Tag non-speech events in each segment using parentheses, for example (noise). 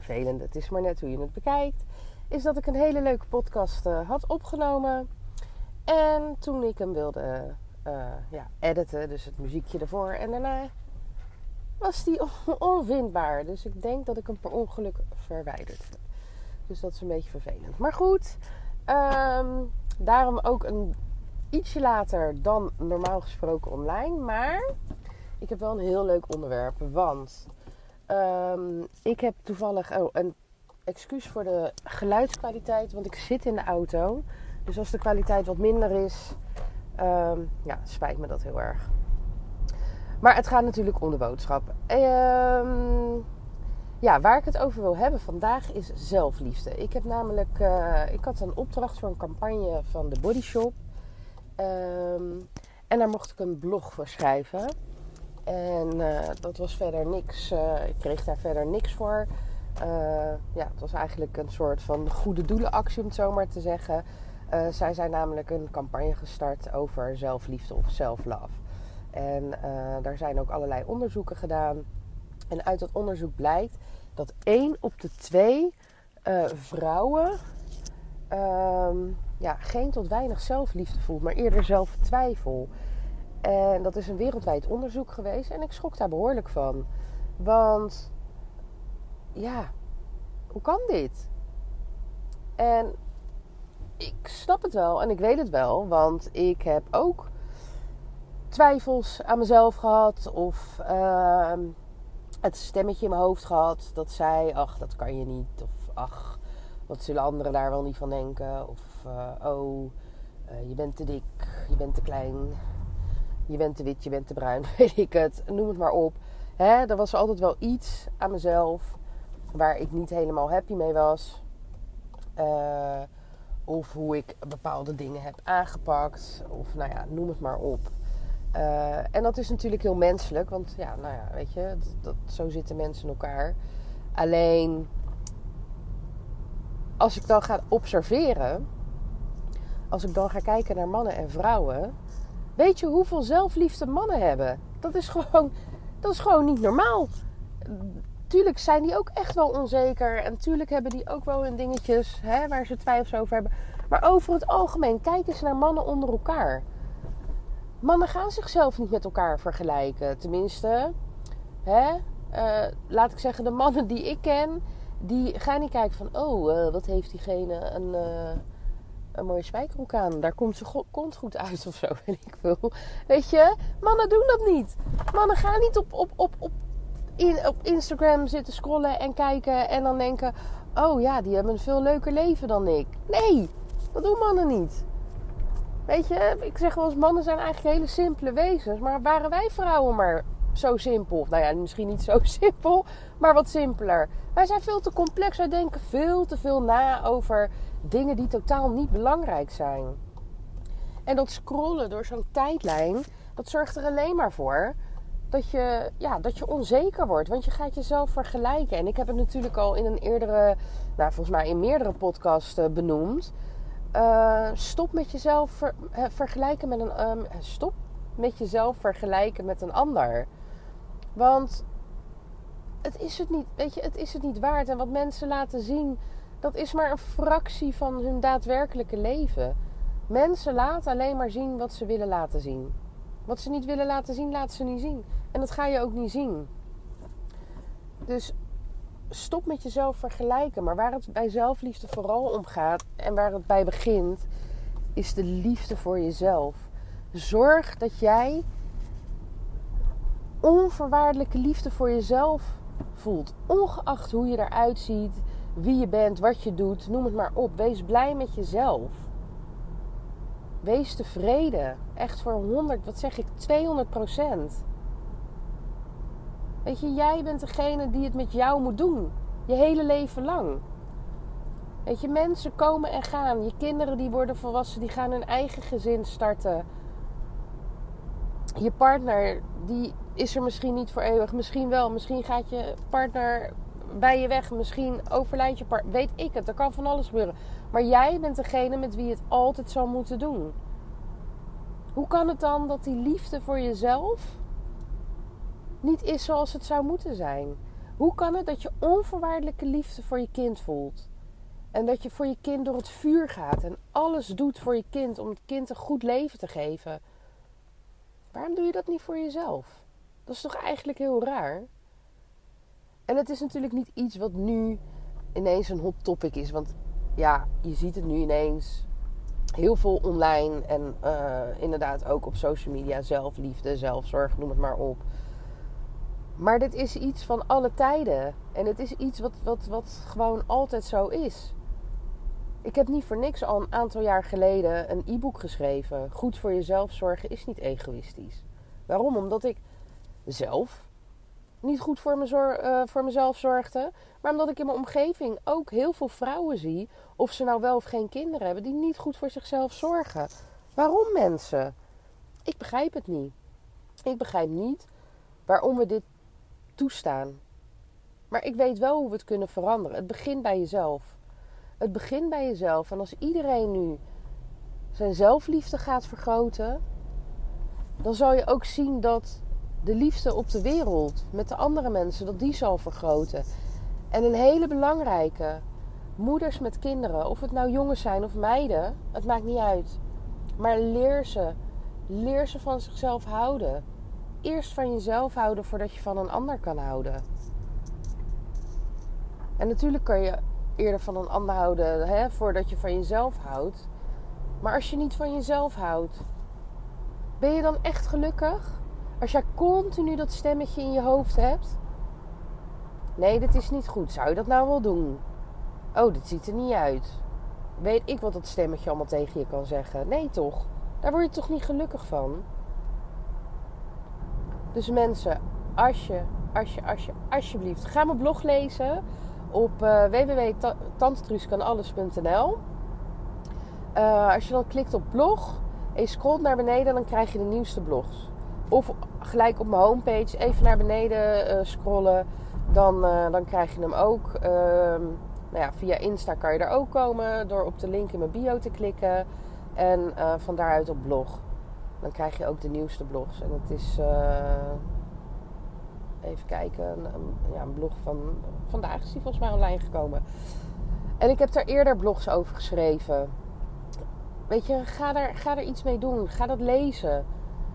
vervelende, het is maar net hoe je het bekijkt, is dat ik een hele leuke podcast uh, had opgenomen. En toen ik hem wilde uh, ja, editen, dus het muziekje ervoor en daarna, was die onvindbaar. Dus ik denk dat ik hem per ongeluk verwijderd heb. Dus dat is een beetje vervelend. Maar goed, um, daarom ook een ietsje later dan normaal gesproken online. Maar ik heb wel een heel leuk onderwerp. Want um, ik heb toevallig oh, een excuus voor de geluidskwaliteit. Want ik zit in de auto. Dus als de kwaliteit wat minder is, um, ja, spijt me dat heel erg. Maar het gaat natuurlijk om de boodschap. Um, ja, waar ik het over wil hebben vandaag is zelfliefde. Ik heb namelijk, uh, ik had een opdracht voor een campagne van de Body Shop. En daar mocht ik een blog voor schrijven. En uh, dat was verder niks. Uh, ik kreeg daar verder niks voor. ja, het was eigenlijk een soort van goede doelenactie, om het zo maar te zeggen. zij zijn namelijk een campagne gestart over zelfliefde of self-love. En daar zijn ook allerlei onderzoeken gedaan. En uit dat onderzoek blijkt dat één op de twee vrouwen uh, ja, geen tot weinig zelfliefde voelt, maar eerder zelftwijfel. En dat is een wereldwijd onderzoek geweest en ik schrok daar behoorlijk van. Want ja, hoe kan dit? En ik snap het wel en ik weet het wel, want ik heb ook twijfels aan mezelf gehad of uh, het stemmetje in mijn hoofd gehad dat zei: Ach, dat kan je niet. Of ach, wat zullen anderen daar wel niet van denken? Of uh, oh, uh, je bent te dik, je bent te klein, je bent te wit, je bent te bruin, (laughs) weet ik het. Noem het maar op. Hè, er was altijd wel iets aan mezelf waar ik niet helemaal happy mee was. Uh, of hoe ik bepaalde dingen heb aangepakt. Of nou ja, noem het maar op. Uh, en dat is natuurlijk heel menselijk, want ja, nou ja, weet je, dat, dat, zo zitten mensen in elkaar. Alleen als ik dan ga observeren, als ik dan ga kijken naar mannen en vrouwen, weet je hoeveel zelfliefde mannen hebben? Dat is gewoon, dat is gewoon niet normaal. Tuurlijk zijn die ook echt wel onzeker en tuurlijk hebben die ook wel hun dingetjes hè, waar ze twijfels over hebben. Maar over het algemeen, kijk eens naar mannen onder elkaar mannen gaan zichzelf niet met elkaar vergelijken. Tenminste, hè? Uh, laat ik zeggen, de mannen die ik ken, die gaan niet kijken van, oh, uh, wat heeft diegene een, uh, een mooie spijkerbroek aan. Daar komt ze kont goed uit of zo, (laughs) weet ik veel. Weet je, mannen doen dat niet. Mannen gaan niet op, op, op, op, in, op Instagram zitten scrollen en kijken en dan denken, oh ja, die hebben een veel leuker leven dan ik. Nee, dat doen mannen niet. Weet je, ik zeg wel eens, mannen zijn eigenlijk hele simpele wezens. Maar waren wij vrouwen maar zo simpel? Nou ja, misschien niet zo (laughs) simpel, maar wat simpeler. Wij zijn veel te complex. Wij denken veel te veel na over dingen die totaal niet belangrijk zijn. En dat scrollen door zo'n tijdlijn, dat zorgt er alleen maar voor dat je, ja, dat je onzeker wordt. Want je gaat jezelf vergelijken. En ik heb het natuurlijk al in een eerdere, nou volgens mij in meerdere podcasts uh, benoemd. Uh, stop met jezelf ver, vergelijken met een. Um, stop met jezelf vergelijken met een ander. Want het is het niet, weet je, het is het niet waard. En wat mensen laten zien, dat is maar een fractie van hun daadwerkelijke leven. Mensen laten alleen maar zien wat ze willen laten zien. Wat ze niet willen laten zien, laten ze niet zien. En dat ga je ook niet zien. Dus stop met jezelf vergelijken. Maar waar het bij zelfliefde vooral om gaat en waar het bij begint, is de liefde voor jezelf. Zorg dat jij onvoorwaardelijke liefde voor jezelf voelt. Ongeacht hoe je eruit ziet, wie je bent, wat je doet, noem het maar op. Wees blij met jezelf. Wees tevreden. Echt voor 100, wat zeg ik, 200 procent. Weet je, jij bent degene die het met jou moet doen. Je hele leven lang. Weet je, mensen komen en gaan. Je kinderen die worden volwassen, die gaan hun eigen gezin starten. Je partner, die is er misschien niet voor eeuwig. Misschien wel. Misschien gaat je partner bij je weg. Misschien overlijdt je partner. Weet ik het. Er kan van alles gebeuren. Maar jij bent degene met wie het altijd zal moeten doen. Hoe kan het dan dat die liefde voor jezelf niet is zoals het zou moeten zijn? Hoe kan het dat je onvoorwaardelijke liefde voor je kind voelt? En dat je voor je kind door het vuur gaat en alles doet voor je kind om het kind een goed leven te geven. Waarom doe je dat niet voor jezelf? Dat is toch eigenlijk heel raar? En het is natuurlijk niet iets wat nu ineens een hot topic is. Want ja, je ziet het nu ineens heel veel online en uh, inderdaad ook op social media. Zelfliefde, zelfzorg, noem het maar op. Maar dit is iets van alle tijden. En het is iets wat, wat, wat gewoon altijd zo is. Ik heb niet voor niks al een aantal jaar geleden een e-book geschreven. Goed voor jezelf zorgen is niet egoïstisch. Waarom? Omdat ik zelf niet goed voor, uh, voor mezelf zorgde. Maar omdat ik in mijn omgeving ook heel veel vrouwen zie, of ze nou wel of geen kinderen hebben, die niet goed voor zichzelf zorgen. Waarom mensen? Ik begrijp het niet. Ik begrijp niet waarom we dit toestaan. Maar ik weet wel hoe we het kunnen veranderen. Het begint bij jezelf. Het begint bij jezelf. En als iedereen nu zijn zelfliefde gaat vergroten, dan zal je ook zien dat de liefde op de wereld met de andere mensen, dat die zal vergroten. En een hele belangrijke, moeders met kinderen, of het nou jongens zijn of meiden, het maakt niet uit. Maar leer ze, leer ze van zichzelf houden. Eerst van jezelf houden voordat je van een ander kan houden. En natuurlijk kan je eerder van een ander houden hè, voordat je van jezelf houdt. Maar als je niet van jezelf houdt, ben je dan echt gelukkig? Als jij continu dat stemmetje in je hoofd hebt. Nee, dit is niet goed. Zou je dat nou wel doen? Oh, dit ziet er niet uit. Weet ik wat dat stemmetje allemaal tegen je kan zeggen? Nee, toch? Daar word je toch niet gelukkig van? Dus mensen, als je, als je, als je, alsjeblieft, ga mijn blog lezen op uh, als je dan klikt op blog en je scrolt naar beneden, dan krijg je de nieuwste blogs. Of gelijk op mijn homepage even naar beneden uh, scrollen. Dan, uh, dan krijg je hem ook. Uh, nou ja, via Insta kan je er ook komen door op de link in mijn bio te klikken. En uh, van daaruit op blog. Dan krijg je ook de nieuwste blogs. En het is. even kijken. Een, ja, een blog van. Vandaag is die volgens mij online gekomen. En ik heb daar eerder blogs over geschreven. Weet je, ga er, ga er iets mee doen. Ga dat lezen.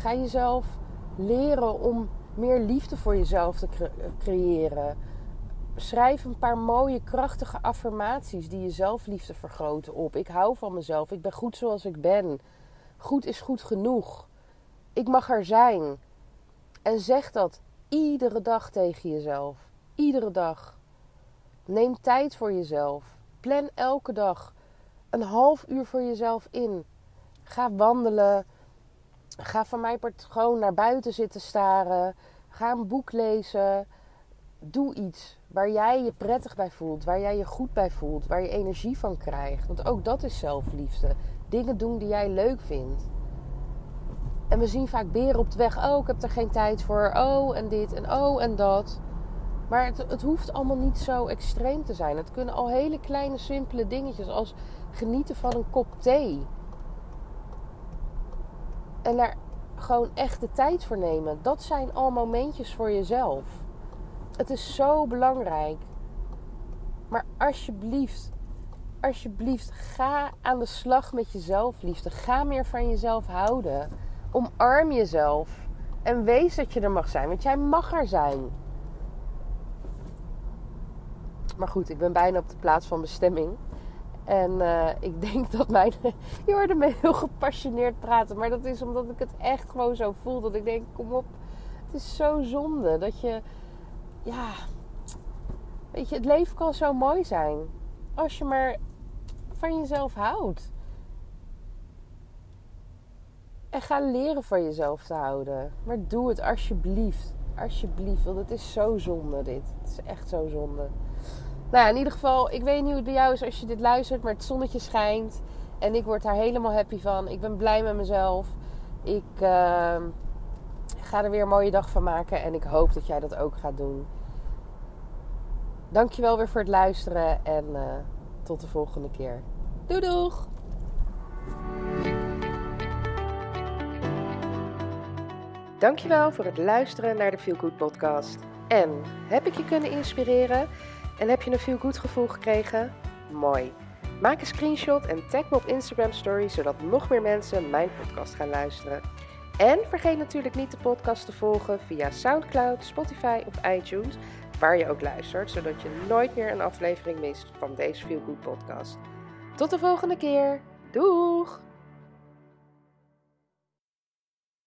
Ga jezelf leren om meer liefde voor jezelf te creëren. Schrijf een paar mooie, krachtige affirmaties die je zelfliefde vergroten op. Ik hou van mezelf. Ik ben goed zoals ik ben. Goed is goed genoeg. Ik mag er zijn. En zeg dat iedere dag tegen jezelf. Iedere dag. Neem tijd voor jezelf. Plan elke dag een half uur voor jezelf in. Ga wandelen. Ga van mij part gewoon naar buiten zitten staren. Ga een boek lezen. Doe iets waar jij je prettig bij voelt. Waar jij je goed bij voelt. Waar je energie van krijgt. Want ook dat is zelfliefde. Dingen doen die jij leuk vindt. En we zien vaak beren op de weg. Oh, ik heb er geen tijd voor. Oh, en dit en oh, en dat. Maar het, het hoeft allemaal niet zo extreem te zijn. Het kunnen al hele kleine, simpele dingetjes als genieten van een kop thee en daar gewoon echt de tijd voor nemen. Dat zijn al momentjes voor jezelf. Het is zo belangrijk. Maar alsjeblieft, alsjeblieft, ga aan de slag met je zelfliefde. Ga meer van jezelf houden. Omarm jezelf. En wees dat je er mag zijn, want jij mag er zijn. Maar goed, ik ben bijna op de plaats van bestemming. En uh, ik denk dat mijn. (laughs) Je hoorde me heel gepassioneerd praten. Maar dat is omdat ik het echt gewoon zo voel. Dat ik denk: kom op. Het is zo zonde dat je. Ja. Weet je, het leven kan zo mooi zijn. Als je maar van jezelf houdt. En ga leren van jezelf te houden. Maar doe het alsjeblieft. Alsjeblieft. Want het is zo zonde dit. Het is echt zo zonde. Nou, in ieder geval, ik weet niet hoe het bij jou is als je dit luistert, maar het zonnetje schijnt. En ik word daar helemaal happy van. Ik ben blij met mezelf. Ik uh, ga er weer een mooie dag van maken. En ik hoop dat jij dat ook gaat doen. Dankjewel weer voor het luisteren. En uh, tot de volgende keer. Doei doeg! Dankjewel voor het luisteren naar de Feel Good podcast. En heb ik je kunnen inspireren? En heb je een Good gevoel gekregen? Mooi. Maak een screenshot en tag me op Instagram Story zodat nog meer mensen mijn podcast gaan luisteren. En vergeet natuurlijk niet de podcast te volgen via SoundCloud, Spotify of iTunes, waar je ook luistert, zodat je nooit meer een aflevering mist van deze Feel Good podcast. Tot de volgende keer. Doeg!